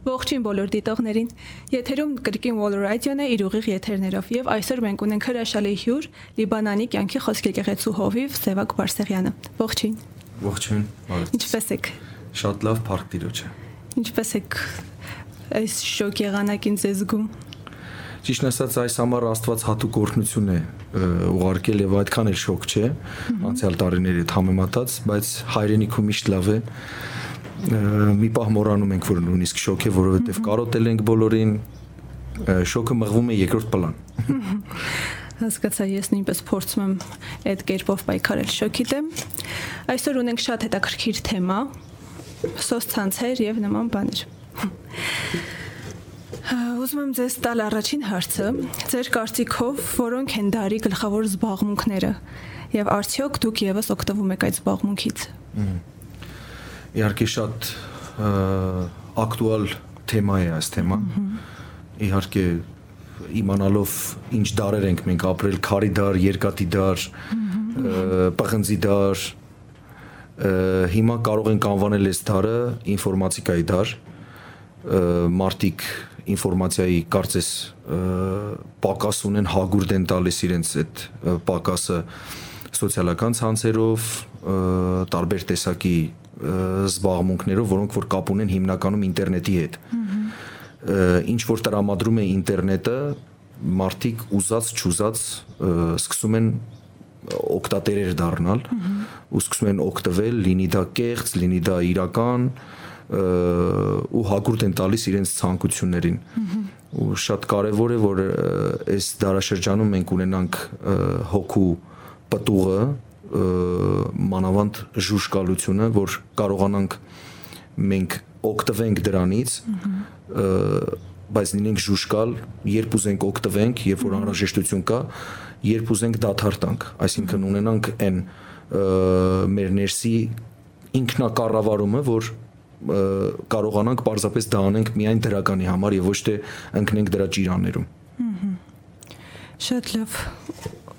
Ողջույն բոլոր դիտողներին։ Եթերում կրկին Wall Radio-ն է իր ուղիղ եթերներով եւ այսօր մենք ունենք հրաշալի հյուր Լիբանանի կյանքի խոսքի եկեղեցու հովիվ Սևակ Բարսեղյանը։ Ողջույն։ Ողջույն։ Ինչպե՞ս եք։ Շատ լավ փառք Տիրոջը։ Ինչպե՞ս եք այս շոկ եղանակին ձեզ զգում։ Ճիշտ ասած այս համար Աստված հատուկ օրհնություն է ուղարկել եւ այդքան էլ շոկ չէ անցյալ տարիների հետ համեմատած, բայց հայրենիքում միշտ լավ է մի պահ մոռանում ենք, որ նույնիսկ շոկ է, որովհետև կարոտել ենք բոլորին, շոկը մղվում է երկրորդ պլան։ Հասկացա, ես նույնպես փորձում եմ այդ կերպով պայքարել շոկի դեմ։ Այսօր ունենք շատ հետաքրքիր թեմա՝ սոցցանցեր եւ նման բաներ։ Ուզում եմ ձեզ տալ առաջին հարցը։ Ձեր կարծիքով որոնք են դարի գլխավոր զբաղմունքները եւ արդյոք դուք եւս օգտվում եք այդ զբաղմունքից։ իհարկե շատ ակտուալ թեմա է այս թեման։ Իհարկե իմանալով ինչ դարեր ենք մենք ապրել, քարի դար, երկաթի դար, պղնձի դար, հիմա կարող ենք անվանել այս դարը ինֆորմատիկայի դար։ Մարտիկ ինֆորմացիայի կարծես պակաս ունեն, հագուրդ են տալիս իրենց այդ պակասը սոցիալական ցանցերով, տարբեր տեսակի զբաղմունքներով, որոնք որ կապ ունեն հիմնականում ինտերնետի հետ։ Ինչ որ տրամադրում է ինտերնետը, մարդիկ ուզած չուզած սկսում են օկտատերեր դառնալ ու սկսում են օգտվել, լինի դա կեղծ, լինի դա իրական ու հակուրդ են տալիս իրենց ցանկություններին ու շատ կարևոր է որ այս դարաշրջանում մենք ունենանք հոգու պտուղը մանավանդ ժուշկալությունը, որ կարողանանք մենք օգտվենք դրանից, բայց լինենք ժուշկալ, երբ ուզենք օգտվենք, երբ որ անհրաժեշտություն կա, երբ ուզենք դադարտանք, այսինքն ունենանք այն մեր ներսի ինքնակառավարումը, որ կարողանանք պարզապես դա անենք միայն դրականի համար եւ ոչ թե ընկնենք դրա ճիրաններում։ Շատ լավ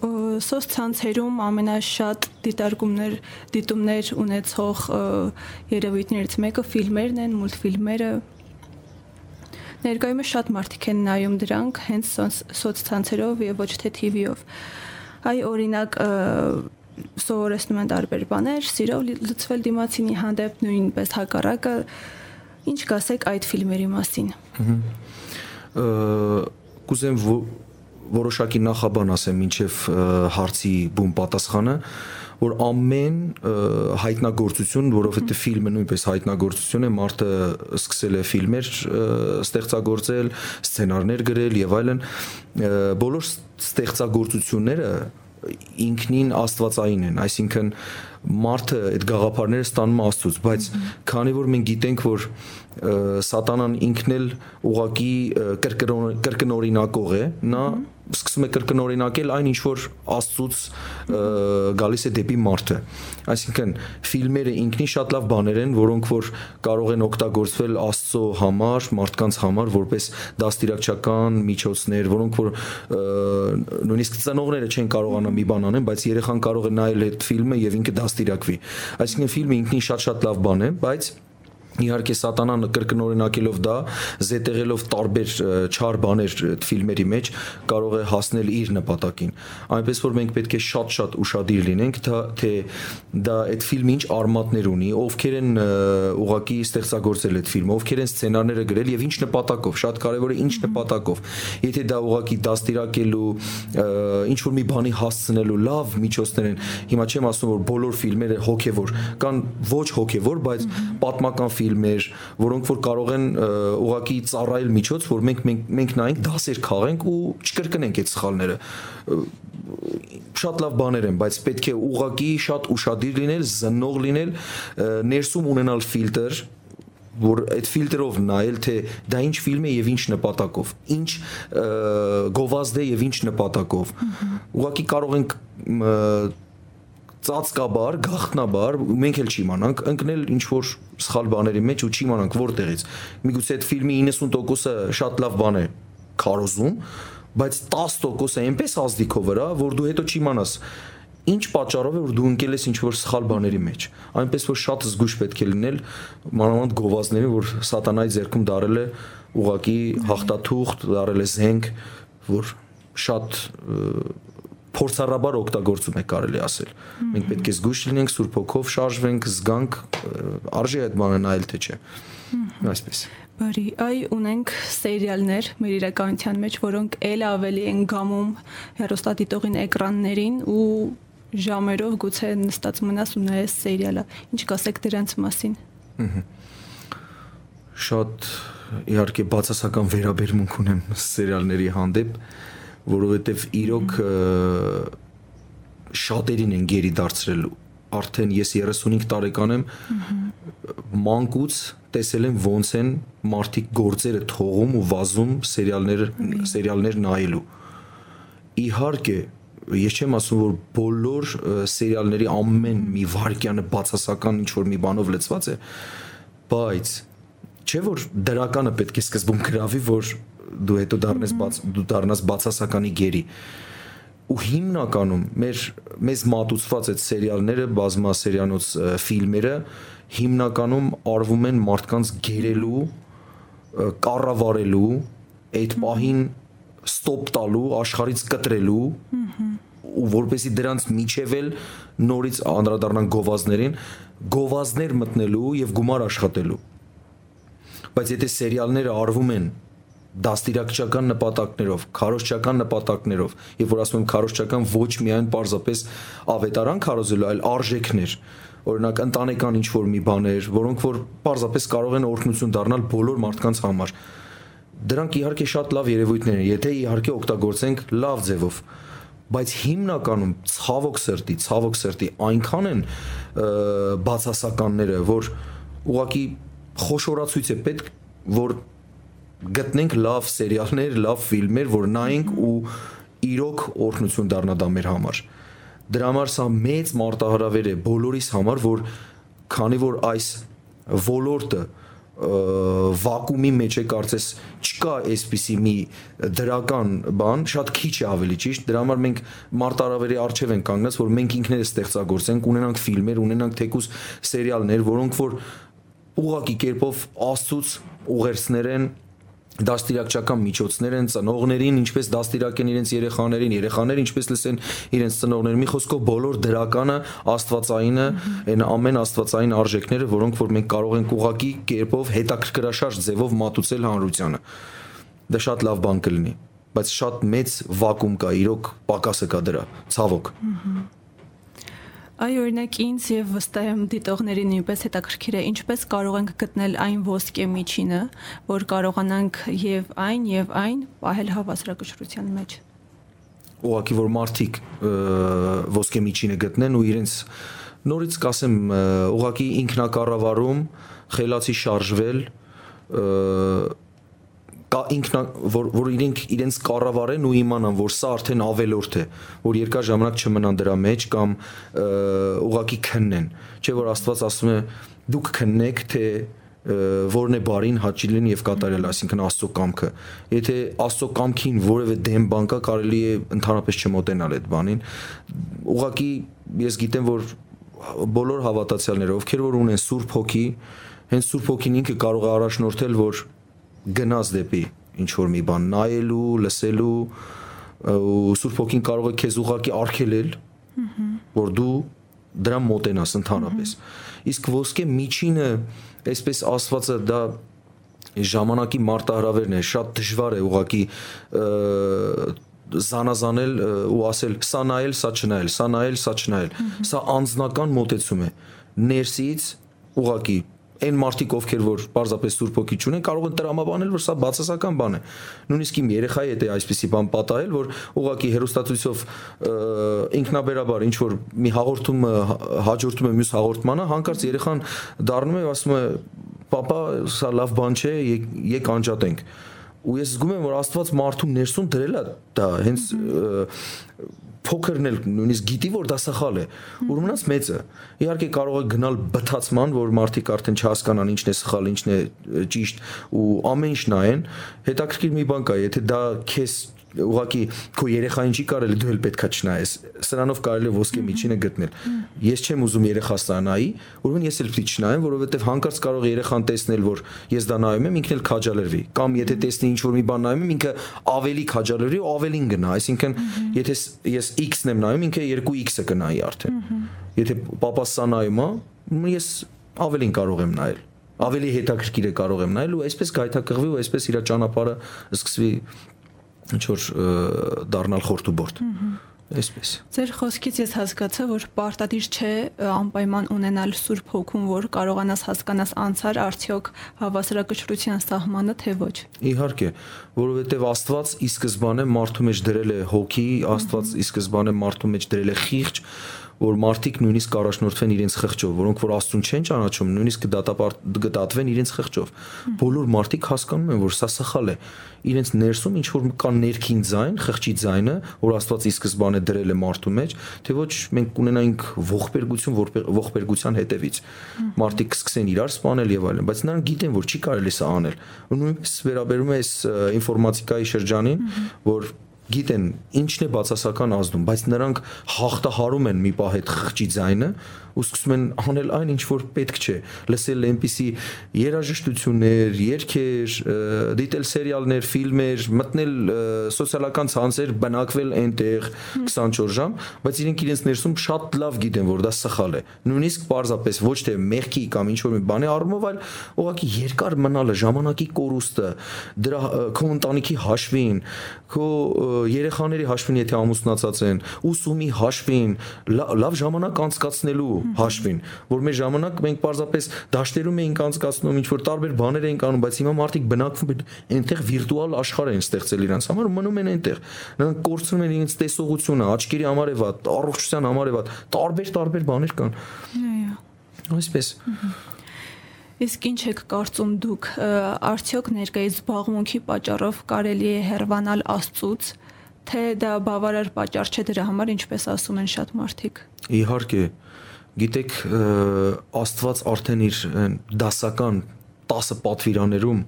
սոցցանցերում ամենաշատ դիտարկումներ, դիտումներ ունեցող երևույթներից մեկը ֆիլմերն են, մուլտֆիլմերը։ Ներկայումս շատ մարդիկ են նայում դրանք հենց սոցցանցերով եւ ոչ թե TV-ով։ Այ օրինակ սովորեցնում են տարբեր բաներ, սիրով լծվել դիմացինի հանդեպ նույնպես հակառակը ինչ կասեք այդ ֆիլմերի մասին։ Կուզեմ որոշակի նախաբան ասեմ ինչև հարցի բուն պատասխանը որ ամեն հայտնագործություն, որովհետև ֆիլմը նույնպես հայտնագործություն է, մարդը սկսել է ֆիլմեր ստեղծագործել, սցենարներ գրել եւ այլն, բոլոր ստեղծագործությունները ինքնին աստվածային են, այսինքն մարդը այդ գաղափարները ստանում Աստծուց, բայց քանի որ մենք գիտենք, որ սատանան ինքն էլ ուղակի կրկնօրինակող է, նա սկսում է կրկնօրինակել այն ինչ որ Աստծուց գալիս է դեպի մարդը։ Այսինքն ֆիլմերը ինքնին շատ լավ բաներ են, որոնք որ կարող են օգտագործվել Աստծո համար, մարդկանց համար որպես դաստիարակչական միջոցներ, որոնք որ նույնիսկ ծնողները չեն կարողանա մի բան անեն, բայց երեխան կարող է նայել այդ ֆիլմը եւ ինքը դաստիարակվի։ Այսինքն ֆիլմը ինքնին շատ-շատ լավ բան է, բայց իհարկե սատանան կրկնօրինակելով դա զետեղելով տարբեր չար բաներ ֆիլմերի մեջ կարող է հասնել իր նպատակին այնպես որ մենք պետք է շատ-շատ ուշադիր լինենք դա թե դա այդ ֆիլմը ինչ արմատներ ունի ովքեր են ուղակի ստեղծագործել այդ ֆիլմը ովքեր են սցենարները գրել եւ ինչ նպատակով շատ կարեւոր է ինչ նպատակով եթե դա ուղակի դաստիարակելու ինչ որ մի բանի հասցնելու լավ միջոցներ են հիմա չեմ ասում որ բոլոր ֆիլմերը հոգեվոր կան ոչ հոգեվոր բայց պատմական ֆիլմեր, որոնք որ կարող են ուղակի ծառայել միջոց, որ մենք մենք մենք նայենք դասեր քաղենք ու չկրկնենք այդ սխալները շատ լավ բաներ են, բայց պետք է ուղակի շատ ուշադիր լինել, զննող լինել, ներսում ունենալ ֆիլտր, որ այդ ֆիլտրով նայել թե դա ինչ ֆիլմ է եւ ինչ նպատակով, ինչ գովազդ է եւ ինչ նպատակով։ Ուղղակի կարող ենք ծածկաբար, գախտնաբար, մենք էլ չիմանանք ընկնել ինչ որ սխալ բաների մեջ ու չիմանանք որտեղից։ Միգուցե այդ ֆիլմի 90%-ը շատ լավ բան է քարոզում, բայց 10%-ը այնպես ազդիկով վրա, որ դու հետո չիմանաս ինչ պատճառով է որ դու ընկել ես ինչ որ սխալ բաների մեջ այնպես որ շատ զգուշ պետք է լինել մանավանդ գովազների որ սատանայի ձեռքում դարել է ուղակի հաղթաթուղթ դարել է զենք որ շատ փորձառաբար օգտագործում է կարելի ասել մենք պետք է զգուշ լինենք սուրբ հոգով շարժվենք զգանք արժի այդ բանը նայել թե չէ այսպես Բարի, այ ունենք սերիալներ մեր իրականության մեջ, որոնք ել ավելի են գամում հերոստատիտողին էկրաններին ու ժամերով գուցե նստած մնաս ու նայես սերիալը։ Ինչ կասեք դրանց մասին։ Շատ իհարկե բացասական վերաբերմունք ունեմ սերիալների հանդեպ, որովհետև իրոք շատերին են գերի դարձրել. Արդեն ես 35 տարեկան եմ մանկուց տեսել եմ ոնց են մարդիկ գործերը թողում ու վազում սերիալներ սերիալներ նայելու իհարկե ես չեմ ասում որ բոլոր սերիալների ամեն մի վարքյանը բացասական ինչ որ մի բանով լցված է բայց չէ որ դրականը պետք է սկզբում գրավի որ դու հետո դառնես բաց դու դառնաս բացասականի գերի ու հիմնականում մեր մեզ մատուցված այդ սերիալները բազմասերիանոց ֆիլմերը հիմնականում արվում են մարդկանց գերելու կառավարելու այդ պահին ստոպ տալու, աշխարից կտրելու ու որպեսի դրանց միջև էլ նորից անդրադառնան գովազներին, գովազներ մտնելու եւ գումար աշխատելու։ Բայց եթե սերիալները արվում են դաստիարակչական նպատակներով, քարոշչական նպատակներով, եւ որ ասում եմ քարոշչական ոչ միայն պարզապես ավետարան քարոզելու, այլ արժեքներ, օրինակ ընտանեկան ինչ որ մի բաներ, որոնք որ պարզապես կարող են օրհնություն դառնալ բոլոր մարդկանց համար դրանք իհարկե շատ լավ երևույթներ են, եթե իհարկե օգտագործենք լավ ձևով բայց հիմնականում ցավոք սրտի, ցավոք սրտի այնքան են բացասականները, որ ուղակի խոշորացույց է պետք, որ գտնենք լավ սերիալներ, լավ ֆիլմեր, որ նայենք ու իրոք օրհնություն դառնա դա մեր համար։ Դրա համար սա մեծ մարտահրավեր է բոլորիս համար, որ քանի որ այս ոլորտը վակուումի մեջ է կարծես չկա այսպիսի մի դրական բան, շատ քիչ է ավելի ճիշտ։ Դրա համար մենք մարտարավերի արժև ենք կանգնած, որ մենք ինքներս ստեղծագործենք, ունենանք ֆիլմեր, ունենանք թեկուս սերիալներ, որոնք որ ուղակի կերպով աստծուց ուղերձներ են դաստիարակչական միջոցներ են ծնողներին, ինչպես դաստիարակեն իրենց երեխաներին, երեխաները ինչպես լսեն իրենց ծնողներին։ Մի խոսքով բոլոր դրականը, աստվածայինը, այն ամեն աստվածային արժեքները, որոնք որ մենք կարող ենք ուղակի կերպով հետաքրքրաշարժ ձևով մատուցել հանրությանը։ Դա շատ լավ բան կլինի, բայց շատ մեծ վակուում կա, իրոք պակասը կա դրա, ցավոք։ Ահա Այ օրինակ ինձ եւ վստահ եմ դիտողների նույնպես հետաքրքիր է ինչպես կարող ենք գտնել այն ոսկե միջինը, որ կարողանանք եւ այն եւ այն պահել հավասարակշռության մեջ։ Ուղղակի որ մարդիկ ոսկե միջինը գտնեն ու իրենց նորից կասեմ ուղղակի ինքնակառավարում, խելացի շարժվել կա ինքնա որ որ իրենք իրենց կառավարեն ու իմանան որ սա արդեն ավելորդ է որ երկար ժամանակ չմնան դրա մեջ կամ ուղակի քննեն չէ որ Աստված ասում է դուք քննեք թե որն է բարին հաճի լինի եւ կատարել, այսինքն Աստծո կամքը։ Եթե Աստծո կամքին որևէ դեմ բան կա, կարելի է ընդհանրապես չմոտենալ այդ բանին։ Ուղղակի ես գիտեմ, որ բոլոր հավատացյալները, ովքեր որ ունեն Սուրբ Հոգի, հենց Սուրբ Հոգին ինքը կարող է առաջնորդել, որ գնաս դեպի ինչ որ մի բան նայելու, լսելու ու Սուրբ Հոգին կարող է քեզ ուղակի արգելել, որ դու դրան մոտենաս ընդհանրապես։ Իսկ ոսկե միջինը, այսպես ասվածը դա ժամանակի մարտահրավերն է, շատ դժվար է ուղակի զանազանել ու ասել սա նայել, սա չնայել, սա նայել, սա չնայել։ Սա անձնական մոտեցում է։ Ներսից ուղակի այն մարդիկ ովքեր որ պարզապես սուրբ հոգի չունեն կարող են տրամաբանել որ սա բացասական բան է նույնիսկ իմ երեխայի հետ է այսպեսի բան պատահել որ ուղակի հերոստատուսով ինքնաբերաբար ինչ որ մի հաղորդում հաջորդում է մյուս հաղորդմանը հանկարծ երեխան դառնում է ասում է պապա սա լավ բան չէ եկ անջատենք ու ես զգում եմ որ Աստված մարդու ներսում դրել է դա հենց փոքրն էլ նույնիսկ գիտի որ դա սխալ է ուրեմնած մեծը իհարկե կարող է գնալ բթացման որ մարդիկ արդեն չհասկանան ինչն է սխալ ինչն է ճիշտ ու ամեն ինչ նայեն հետաքրքիր մի բան կա եթե դա քեզ ուղղակի քո երեխային չի կարելի դու էլ պետքա չնայես սրանով կարելի է ոսկե միջինը գտնել ես չեմ ուզում երեխա ստանայի ուրեմն ես էլ պիտի չնայեմ որովհետև հանկարծ կարող է երեխան տեսնել որ ես դա նայում եմ ինքն էլ քաջալերվի կամ եթե տեսնի ինչ որ մի բան նայում եմ ինքը ավելի քաջալերվի ու ավելին գնա այսինքն եթե ես x-ն եմ նայում ինքը 2x-ը կնայի արդեն եթե papas սա նայում է ես ավելին կարող եմ նայել ավելի հետաքրքիր է կարող եմ նայել ու այսպես գայթակղվի ու այսպես իր ճանապարհը սկսվի ինչ որ դառնալ խորտուբորտ այսպես Ձեր խոսքից ես հասկացա, որ պարտադիր չէ անպայման ունենալ Սուրբ Հոգուն, որ կարողանաս հասկանաս անցար արդյոք հավասարակշռության սահմանը թե ոչ։ Իհարկե, որովհետև Աստված ի սկզբանե մարդու մեջ դրել է հոգի, Աստված ի սկզբանե մարդու մեջ դրել է խիղճ, որ մարդիկ նույնիսկ կառաջնորդվեն իրենց խղճով, որոնք որ Աստուն չեն ճանաչում, նույնիսկ կդատապարտվեն իրենց խղճով։ Բոլոր մարդիկ հասկանում են, որ սա սխալ է։ Իրենց ներսում ինչ որ կա ներքին ձայն, խղճի ձայնը, որ Աստված ի սկզբանե դրել է մարդու մեջ, թե ոչ մենք կունենայինք ողբերգություն, ողբերգության հետևից։ Մարդիկ կսկսեն իրար սպանել եւ այլն, բայց նրանք գիտեն, որ չի կարելի սա անել։ Ու նույնպես վերաբերում է այս ինֆորմատիկայի շրջանին, որ գիտեն ինչն է բացասական ազդում, բայց նրանք հաղթահարում են մի պահ այդ խղճի ձայնը ու սկսում են անել այն ինչ որ պետք չէ. լսել այնպիսի երաժշտություններ, երգեր, դիտել սերիալներ, ֆիլմեր, մտնել սոցիալական ցանցեր, բնակվել այնտեղ 24 ժամ, բայց իրենք իրենց ներսում շատ լավ գիտեն, որ դա սխալ է։ Նույնիսկ պարզապես ոչ թե մեղքի կամ ինչ որ մի բանի առումով, այլ ուղղակի երկար մնալը, ժամանակի կորուստը, դրա քո ընտանիքի հաշվին, քո երեխաների հաշվին, եթե ամուսնացած են, ուսումի հաշվին, լավ ժամանակ անցկացնելու հաշվին, որ մեր ժամանակ մենք պարզապես դաշտերում էինք անցկացնում, ինչ որ տարբեր բաներ էինք անում, բայց հիմա մարդիկ բնակվում են այնտեղ վիրտուալ աշխարհ են ստեղծել իրանց համար ու մնում են այնտեղ։ Նրանք կորցնում են իրենց տեսողությունը, աչքերի համար է վատ, առողջության համար է վատ, տարբեր տարբեր բաներ կան։ Այո։ Այսպես։ Իսկ ինչ եք կարծում դուք, արդյոք ներկայիս զբաղմունքի պատճառով կարելի է հեռվանալ Աստծուց, թե դա բավարար պատճառ չէ դրա համար, ինչպես ասում են շատ մարդիկ։ Իհարկե, գիտեք Աստված արդեն իր դասական 10 պատվիրաներում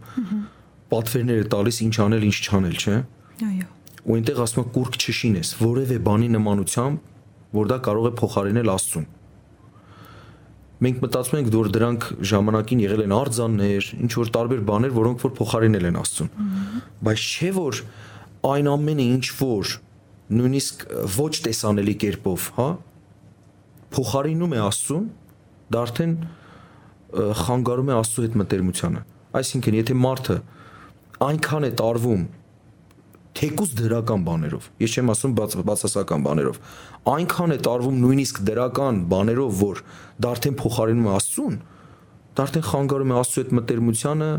պատվերներ է տալիս ինչ անել, ինչ չանել, չէ։ Այո։ Ու այնտեղ ասում է կուրկ չշինես որևէ բանի նմանությամբ, որ դա կարող է փոխարինել Աստծուն։ Մենք մտածում ենք, որ դրանք ժամանակին եղել են արձաններ, ինչ որ տարբեր բաներ, որոնք որ փոխարինել են Աստծուն։ Բայց չէ որ այն ամենը ինչ որ նույնիսկ ոչ տեսանելի կերպով, հա, փոխարինում է Աստծուն, դա արդեն խանգարում է Աստծո հետ մտերմությանը։ Այսինքն, եթե մարդը այնքան է տարվում թեկուս դրական բաներով, ես չեմ ասում բաց, բացասական բաներով, այնքան է տարվում նույնիսկ դրական բաներով, որ դա արդեն փոխարինում է Աստծուն, դա արդեն խանգարում է Աստծո հետ մտերմությանը,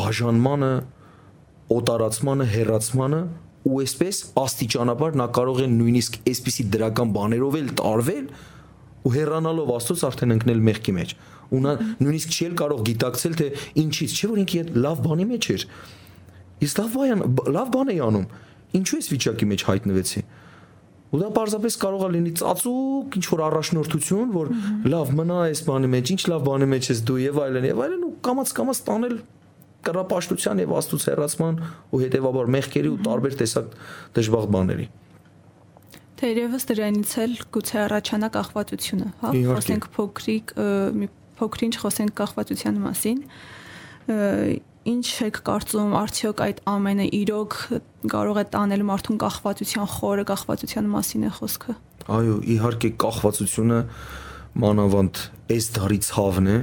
բաժանմանը, օտարացմանը, հերացմանը ու այսպես աստիճանաբար նա կարող է նույնիսկ այսպիսի դրական բաներով էլ տարվել, ու հեռանալով Աստծոց արդեն ընկնել մեղքի մեջ ու նա նույնիսկ չի կարող գիտակցել թե ինչից չէ որ ինքը լավ բանի մեջ էր իսկ լավ բան լավ բան էի անում ինչու էս վիճակի մեջ հայտնվեցի ու դա պարզապես կարող է լինի ծածուկ ինչ որ առաջնորդություն որ լավ մնա այս բանի մեջ ինչ լավ բանի մեջ ես դու եւ այլն եւ այլն ու կամած կամած տանել կրապաշտության եւ աստուց հեռացման ու հետեւաբար մեղքերի ու տարբեր տեսակ դժբախտ բաների Թերևս դրանից էլ գուցե առաջանա կախվածությունը, հա, խոսենք փոքրիկ մի փոքրինչ խոսենք կախվածության մասին։ Ինչ եք կարծում, արդյոք այդ ամենը իրոք կարող է տանել մարդուն կախվածության խորը, կախվածության մասին է խոսքը։ Այո, իհարկե կախվածությունը մանավանդ այս դարի ցավն է,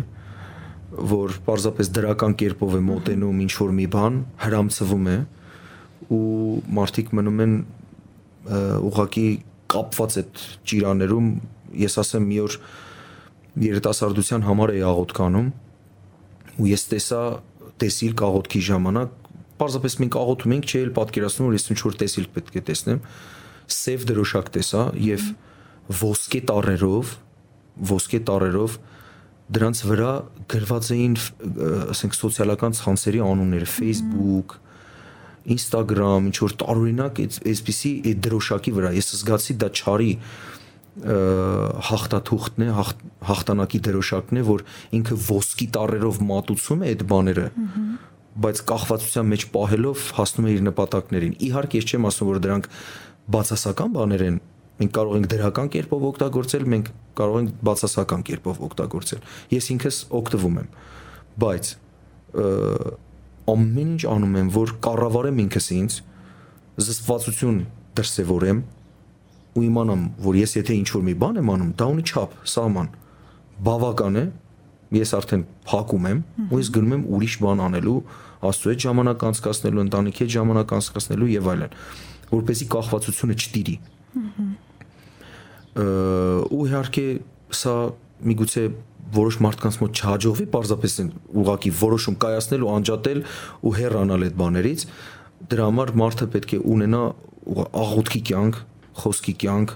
որ պարզապես դրական կերպով է մոտենում ինչ որ մի բան, հрамցվում է ու մարդիկ մնում են ուղակի կապված այդ ճիրաներում ես ասեմ մի օր երիտասարդության համար էի աղոթք անում ու ես տեսա տեսիլ աղոթքի ժամանակ պարզապես մենք աղոթում ենք չէ՞ էլ պատկերացնում որ ես ինչ որ տեսիլ պետք է տեսնեմ սև դրոշակ տեսա եւ ոսկե տառերով ոսկե տառերով դրանց վրա գրված էին ասենք սոցիալական ցանցերի անունները Facebook Instagram, ինչ որ տարօրինակ այսպիսի այդ դրոշակի վրա ես զգացի դա ճարի հաղթաթուղթն է, հաղթանակի դրոշակն է, որ ինքը ոսկի տառերով մատուցում է այդ բաները։ բայց կախվածության մեջ պահելով հասնում է իր նպատակներին։ Իհարկե, ես չեմ ասում, որ դրանք բացասական բաներ են, մենք կարող ենք դրական կերպով օգտագործել, մենք կարող ենք բացասական կերպով օգտագործել։ Ես ինքս օգտվում եմ, բայց ամեն ինչ անում եմ, որ կառավարեմ ինքս ինձ, զսպվածություն դրսևորեմ ու իմանամ, որ ես եթե ինչ որ մի բան եմ անում, դա ունի չափ, սահման։ Բավական է, ես արդեն փակում եմ ու ես գնում եմ ուրիշ բան անելու, աստծո հետ ժամանակ անցկացնելու, ընտանիքի հետ ժամանակ անցկացնելու եւ այլն, որպեսզի կախվածությունը չտիրի։ Ահա ու իհարկե սա միգուցե որոշ մարդկանց մոտ չհաջողվի պարզապես ուղակի որոշում կայացնել ու անջատել ու հեռանալ այդ բաներից դրա համար մարդը պետք է ունենա աղոթքի կյանք, խոսքի կյանք,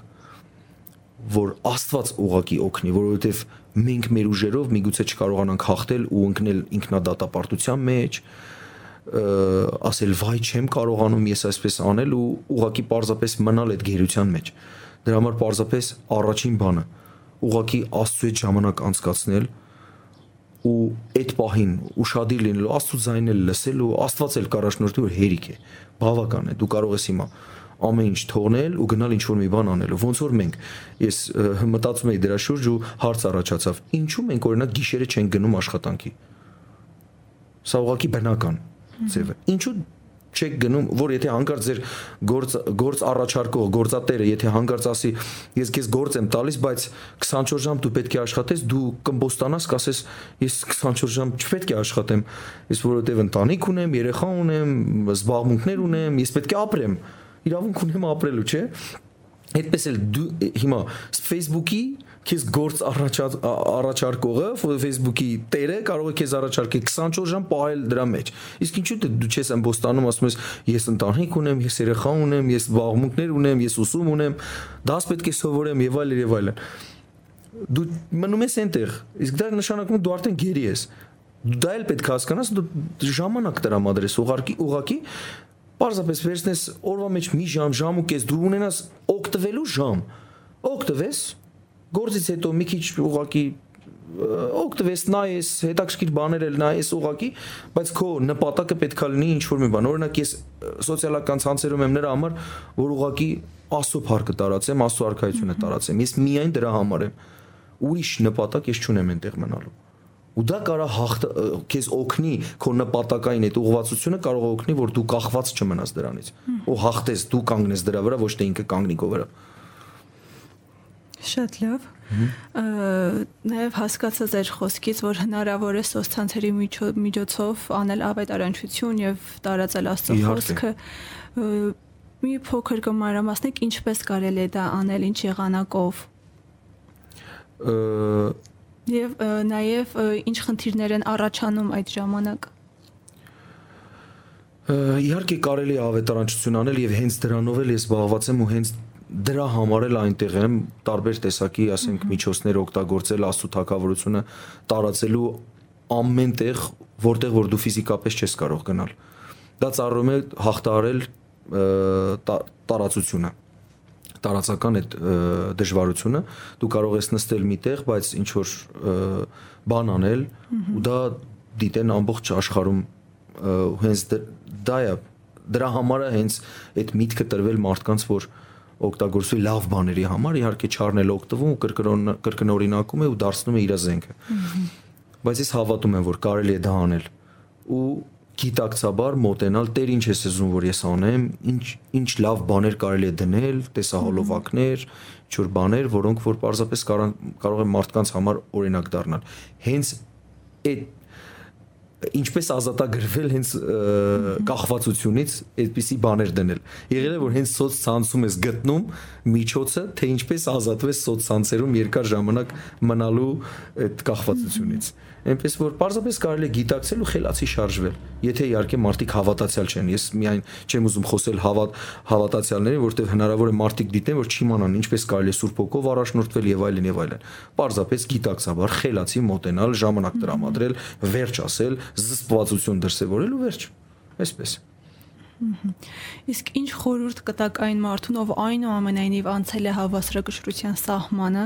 որ Աստված ուղակի օգնի, որովհետև մենք մեր ուժերով միգուցե չկարողանանք հաղթել ու ընկնել ինքնադատապարտության մեջ, ասել վայ չեմ կարողանում ես այսպես անել ու ուղակի պարզապես մնալ այդ գերության մեջ։ Դրա համար պարզապես առաջին բանը ուղակի Աստծո հետ ժամանակ անցկացնել ու այդ պահին ուշադիր լինելու Աստծո ձայնը լսել ու Աստված էլ կարաշնորհի որ հերիք է բավական է դու կարող ես հիմա ամեն ինչ թողնել ու գնալ ինչ որ մի բան անելու ոնց որ մենք ես մտածում եի դրա շուրջ ու հարց առաջացավ. Ինչու մենք օրինակ գիշերը չենք գնում աշխատանքի սա ուղղակի բնական ձև է ինչու չեք գնում, որ եթե հանկարծ ձեր գործ գործ առաջարկող գործատերը եթե հանկարծ ասի ես քեզ գործ եմ տալիս, բայց 24 ժամ դու պետք է աշխատես, դու կմբոստանաս, կասես ես 24 ժամ չպետք է աշխատեմ, ես որովհետև ընտանիք ունեմ, երեխա ունեմ, զբաղմունքներ ունեմ, ես պետք է ապրեմ իրավունք ունեմ ապրելու, չէ՞։ Այդպես էլ դու հիմա Facebook-ի քեզ գործ առաջարկողը Facebook-ի տերը կարող է քեզ առաջարկի 24 ժամ պահել դրա մեջ։ Իսկ ինչու՞ դե դու չես ամբոստանում, ասում ես ես ընտանիք ունեմ, ես երեխա ունեմ, ես զբաղմունքներ ունեմ, ես ուսում ունեմ, դաս պետք է սովորեմ եւ այլն եւ այլն։ Դու մնում ես այնտեղ, իսկ դա նշանակում է դու արդեն գերի ես։ Դա էլ պետք է հասկանաս, դու ժամանակ տրամադրես ուղարկի, ուղակի Պարզապես վերցնես օրվա մեջ մի ժամ, ժամ ու կես դու ունենաս օգտվելու ժամ։ Օգտվես, գործից հետո մի քիչ ուղակի օգտվես նայես, հետաքրքիր բաներ էլ նայես ուղակի, բայց քո նպատակը պետքա լինի ինչ որ մի բան։ Օրինակ ես սոցիալական ցանցերում եմ նրա համար, որ ուղակի աստծո փառքը տարածեմ, աստծո արքայությունը տարածեմ։ Ես միայն դրա համար եմ։ Ուրիշ նպատակ ես չունեմ այնտեղ մնալու ու դա կարա հաղթ քեզ օգնի քո նպատակային այդ ուղղվածությունը կարող օգնի որ դու կախված չմնաս դրանից ու հաղթես դու կանգնես դրա վրա ոչ թե ինքը կանգնի քո վրա Շատ լավ։ Նաև հասկացա ձեր խոսքից, որ հնարավոր է սոցցանցերի միջոցով անել ավետարանչություն եւ տարածել Աստծո խոսքը։ Մի փոքր կմանրամասնեք ինչպես կարելի է դա անել, ինչ եղանակով։ Եվ նաև ինչ խնդիրներ են առաջանում այդ ժամանակ։ Իհարկե կարելի է ավետարանչություն անել եւ հենց դրանով էլ ես զբաղված եմ ու հենց դրա համար էլ այնտեղ եմ տարբեր տեսակի, ասենք, միջոցներ օգտագործել աստու թակավորությունը տարածելու ամենտեղ, որտեղ որ դու ֆիզիկապես չես կարող գնալ։ Դա ծառայում է հաղթահարել տարածությունը տարածական այդ դժվարությունը դու կարող ես նստել միտեղ, բայց ինչ որ բան անել ու դա դիտեն ամբողջ աշխարհում հենց դա է դրա համար է հենց այդ միտքը տրվել մարդկանց որ օգտագործվի լավ բաների համար, իհարկե չառնել օգտվում ու կրկնոն կրկնօրինակում է ու դարձնում է իր զենքը։ Բայց ես հավատում եմ, որ կարելի է դա անել ու գիտակցաբար մոտենալ Տեր ինչ ես ուզում որ ես անեմ, ինչ ինչ լավ բաներ կարելի է դնել, տեսահոլովակներ, ինչ որ բաներ, որոնք որ պարզապես կարող են մարդկանց համար օրինակ դառնալ։ Հենց այդ ինչպես ազատագրվել հենց կախվածությունից այդպիսի բաներ դնել։ Եղել է որ հենց սոց ցանցում ես գտնում միջոցը, թե ինչպես ազատվես սոց ցանցերում երկար ժամանակ մնալու այդ կախվածությունից։ mm -hmm այնպես որ parzapes կարելի է գիտակցել ու խելացի շարժվել։ Եթե իհարկե մարդիկ հավատացյալ չեն, ես միայն չեմ ուզում խոսել հավատ հավատացյալներին, որտեղ հնարավոր է մարդիկ դիտեն, որ չիմանան ինչպես կարելի է Սուրբ ոգով առաջնորդվել եւ այլն եւ այլն։ Parzapes գիտակցաբար խելացի մոտենալ, ժամանակ տրամադրել, վերջ ասել, զսպվածություն դրսևորել ու վերջ։ Այսպես։ Իսկ ինչ խորհուրդ կտակ այն մարդուն, ով այնուամենայնիվ անցել է հավասարակշռության սահմանը,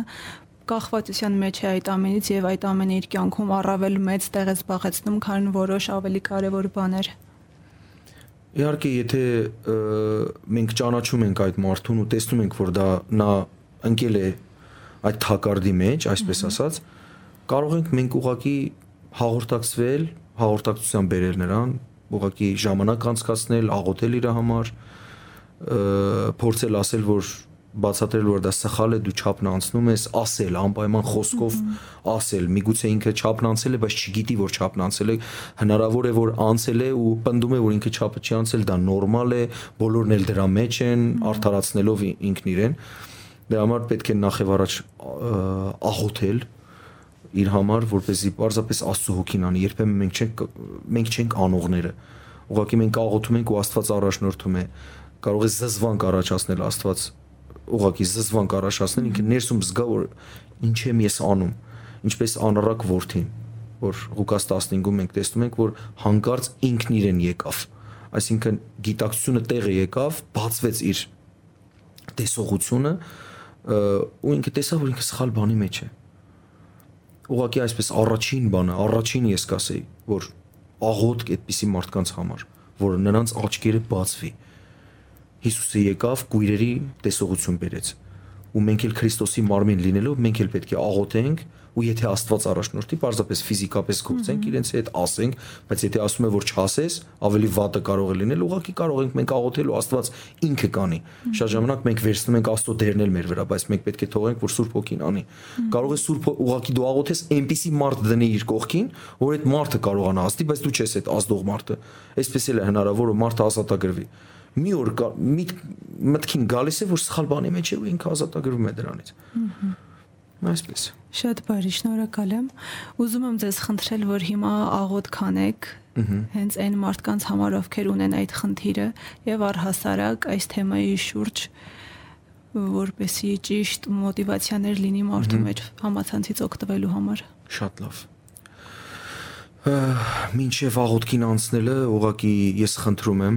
կախվածության մեջ է այդ ամենից եւ այդ ամենը իր կյանքում առավել մեծ տեղ է զբաղեցնում, քան որոշ ավելի կարևոր բաներ։ Իհարկե, եթե մենք ճանաչում ենք այդ մարդուն ու տեսնում ենք, որ դա նա ընկել է այդ թակարդի մեջ, այսպես ասած, կարող ենք մենք ուղակի հաղորդակցվել, հաղորդակցության բերել նրան, ուղակի ժամանակ անցկացնել, աղոթել իր համար, փորձել ասել, որ բացատրել որ դա սխալ է, դու չափն անցնում ես, ասել անպայման խոսքով ասել, միգուցե ինքը չափն անցել է, բայց չգիտի որ չափն անցել է, հնարավոր է որ անցել է ու պնդում է որ ինքը չափը չի անցել, դա նորմալ է, բոլորն էլ դրա մեջ են, արդարացնելով ինքն իրեն։ Դրա համար պետք է նախ եւ առաջ աղոթել իր համար, որպեսզի պարզապես Աստծո հոգին անի։ Երբեմն մենք չենք մենք չենք անողները։ Ուղղակի մենք աղոթում ենք ու Աստված առաջնորդում է։ Կարող է զզվանք առաջացնել Աստված ուղղակի զզվանք առաջացնել, ինքը ներսում զգա որ ինչ եմ ես անում, ինչպես անառակ որդին, որ Ղուկաս 15-ում մենք տեսնում ենք, որ հանկարծ ինքն իրեն եկավ, այսինքն գիտակցությունը տեղը եկավ, բացվեց իր տեսողությունը ու ինքը տեսավ որ ինքը սխալ բանի մեջ է ուղղակի այսպես առաջին բանը, առաջին ես կասեի, որ աղոթք այդպիսի մարդկանց համար, որ նրանց աչքերը բացվի, Հիսուսը եկավ գույրերի տեսողություն բերեց ու մենք էլ Քրիստոսի մարմին լինելով մենք էլ պետք է աղոթենք ու եթե Աստված առաջնորդի, պարզապես ֆիզիկապես գործենք իրենց հետ ասենք, բայց եթե ասում է որ չասես, ավելի վատը կարող է լինել, ուղղակի կարող ենք մենք աղոթել ու Աստված ինքը կանի։ Շատ ժամանակ մենք վերցնում ենք Աստծո դերն էլ մեր վրա, բայց մենք պետք է թողենք որ Սուրբ Հոգին անի։ Կարող է Սուրբ ուղղակի դու աղոթես այնպիսի մարդ դնի իր կողքին, որ այդ մարդը կարողանա ասդի, բայց դու չես այդ ազդող մարդը։ Այսպես էլ է հնարավոր որ մարդը ազատագրվի մի օր կա մտքին գալիս է որ սխալ բանի մեջ է ու ինքը ազատագրվում է դրանից այսպես շատ բարի շնորհակալ եմ ուզում եմ ձեզ խնդրել որ հիմա աղոտ կանեք հենց այն մարդկանց համար ովքեր ունեն այդ խնդիրը եւ առհասարակ այս թեմայի շուրջ որպեսի ճիշտ մոտիվացիաներ լինի մարդու մեջ համացանցից օգտվելու համար շատ լավ մինչև աղոթքին անցնելը ուղղակի ես խնդրում եմ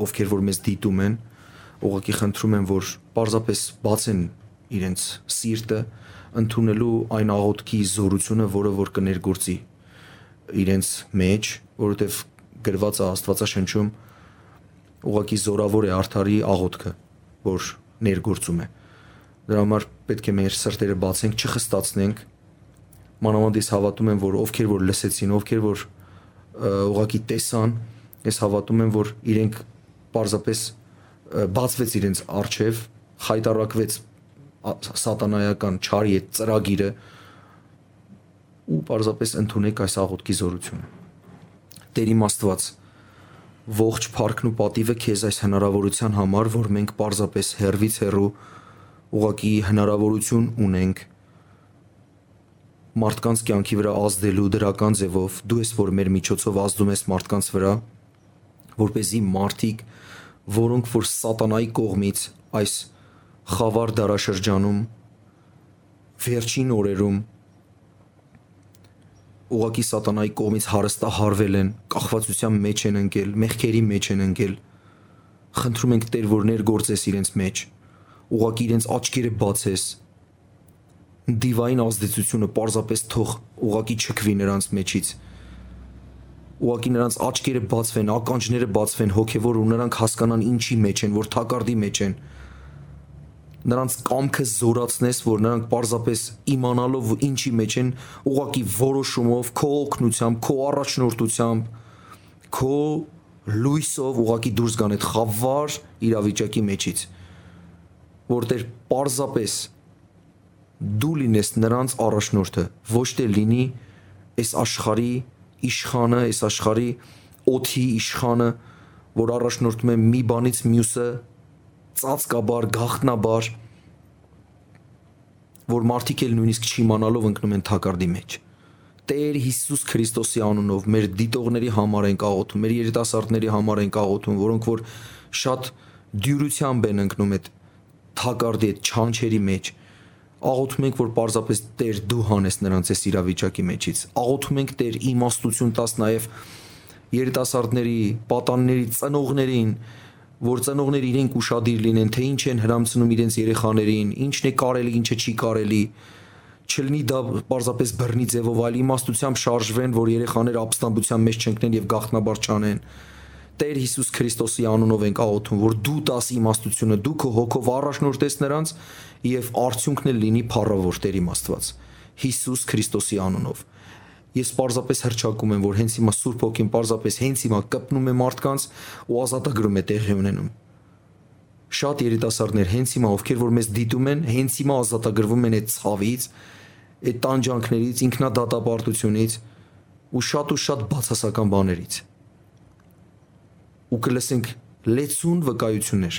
ովքեր որ մեզ դիտում են, ուղղակի խնդրում եմ, որ պարզապես բացեն իրենց սիրտը ընդունելու այն աղոթքի զորությունը, որը որ կներգործի իրենց մեջ, որովհետև գրված է Աստվածաշնչում ուղղակի զորավոր է արդարի աղոթքը, որ ներգործում է։ Դրա համար պետք է մեր սրտերը բացենք, չխստացնենք։ Մանավանդ ես հավատում եմ, որ ովքեր որ լսեցին, ովքեր որ ուղղակի տեսան, ես հավատում եմ, որ իրենք պարզապես բացվեց իրենց արչև, խայտարակվեց սատանայական չարի այդ ծրագիրը ու պարզապես ընդունեք այս աղոթքի զորությունը։ Տեր իմ Աստված, ողջ փառքն ու պատիվը քեզ այս հնարավորության համար, որ մենք պարզապես հերվից հերու ուղակի հնարավորություն ունենք մարդկանց կյանքի վրա ազդելու դրական ձևով դու ես որ մեր միջոցով ազդում ես մարդկանց վրա որ เป զի մարդիկ որոնք որ սատանայի կողմից այս խավար դարաշրջանում վերջին օրերում ուղակի սատանայի կողմից հարստահարվել են, կախվածության մեջ են ընկել, մեղքերի մեջ են ընկել։ Խնդրում ենք Տեր, որ ներգործես իրենց մեջ, ուղակի իրենց աչքերը բացես։ Դիվային ազդեցությունը պարզապես թող ուղակի չքվի նրանց մեջից ուղակի նրանց աչքերը բացվեն, ականջները բացվեն հոգևոր ու նրանք հասկանան ինչի մեջ են, որ թակարդի մեջ են։ Նրանց կամքը զորացնես, որ նրանք պարզապես իմանալով ինչի մեջ են, ուղակի որոշումով, քո օգնությամբ, քո առաջնորդությամբ, քո լույսով ուղակի դուրս գան այդ խավար իրավիճակի մեջից որտեղ պարզապես դու լինես նրանց առաջնորդը ոչ թե լինի այս աշխարհի իշխանը, այս աշխարհի օթի իշխանը, որ առաջնորդում է մի բանից մյուսը ծածկաբար, գախտնաբար, որ մարդիկ էլ նույնիսկ չիմանալով ընկնում են թակարդի մեջ։ Տեր Հիսուս Քրիստոսի անունով մեր դիտողների համար ենք աղոթում, մեր երիտասարդների համար ենք աղոթում, որոնք որ շատ դյուրությամբ են ընկնում այդ թակարդի այդ չանչերի մեջ, աղոթում ենք, որ պարզապես Տեր դու հանես նրանց այս իրավիճակի մեջից։ Աղոթում ենք Տեր իմաստություն տաս նաև երիտասարդների, պատանների, ծնողներին, որ ծնողները իրենք ուրشادիր լինեն, թե ինչ են հрамցնում իրենց երեխաներին, ինչն է կարելի, ինչը չի կարելի չլինի դա պարզապես բռնի ձևով, այլ իմաստությամբ շարժվեն, որ երեխաները ապստամբության մեջ չընկնեն եւ գախտնաբար չանեն։ Տեր Հիսուս Քրիստոսի անունով ենք աղոթում, որ դու տաս իմաստությունը, դու քո հոգով առաջնորդես նրանց եւ արդյունքն էլ լինի փառավոր Տեր իմ Աստված։ Հիսուս Քրիստոսի անունով։ Ես պարզապես հրճակում եմ, որ հենց հիմա Սուրբ Հոգին պարզապես հենց հիմա կպնում է մարդկանց ու ազատագրում է տեղի ունենում շատ երիտասարդներ հենց հիմա ովքեր որ մեզ դիտում են, հենց հիմա ազատագրվում են այդ ցավից, այդ տանջանքներից, ինքնադատապարտությունից ու շատ ու շատ բացասական բաներից։ Ու կլսենք լեցուն վկայություններ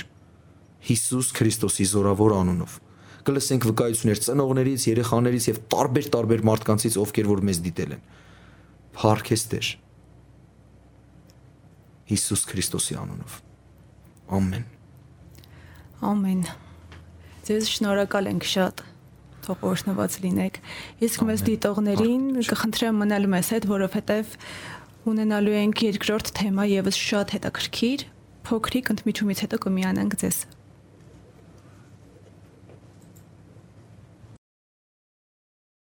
Հիսուս Քրիստոսի զորավոր անունով։ Կլսենք վկայություններ ծնողներից, երեխաներից եւ տարբեր-տարբեր մարդկանցից, ովքեր որ մեզ դիտել են։ Փառքես Տեր։ Հիսուս Քրիստոսի անունով։ Ամեն։ Ամեն։ Ձեզ շնորհակալ ենք շատ թող օրհնված լինեք։ Իսկ մեզ դիտողներին կխնդրեմ մնալ մեզ հետ, որովհետև ունենալու ենք երկրորդ թեմա եւս շատ հետաքրքիր։ Փոքրիկ ընդմիջումից հետո կմիանանք ձեզ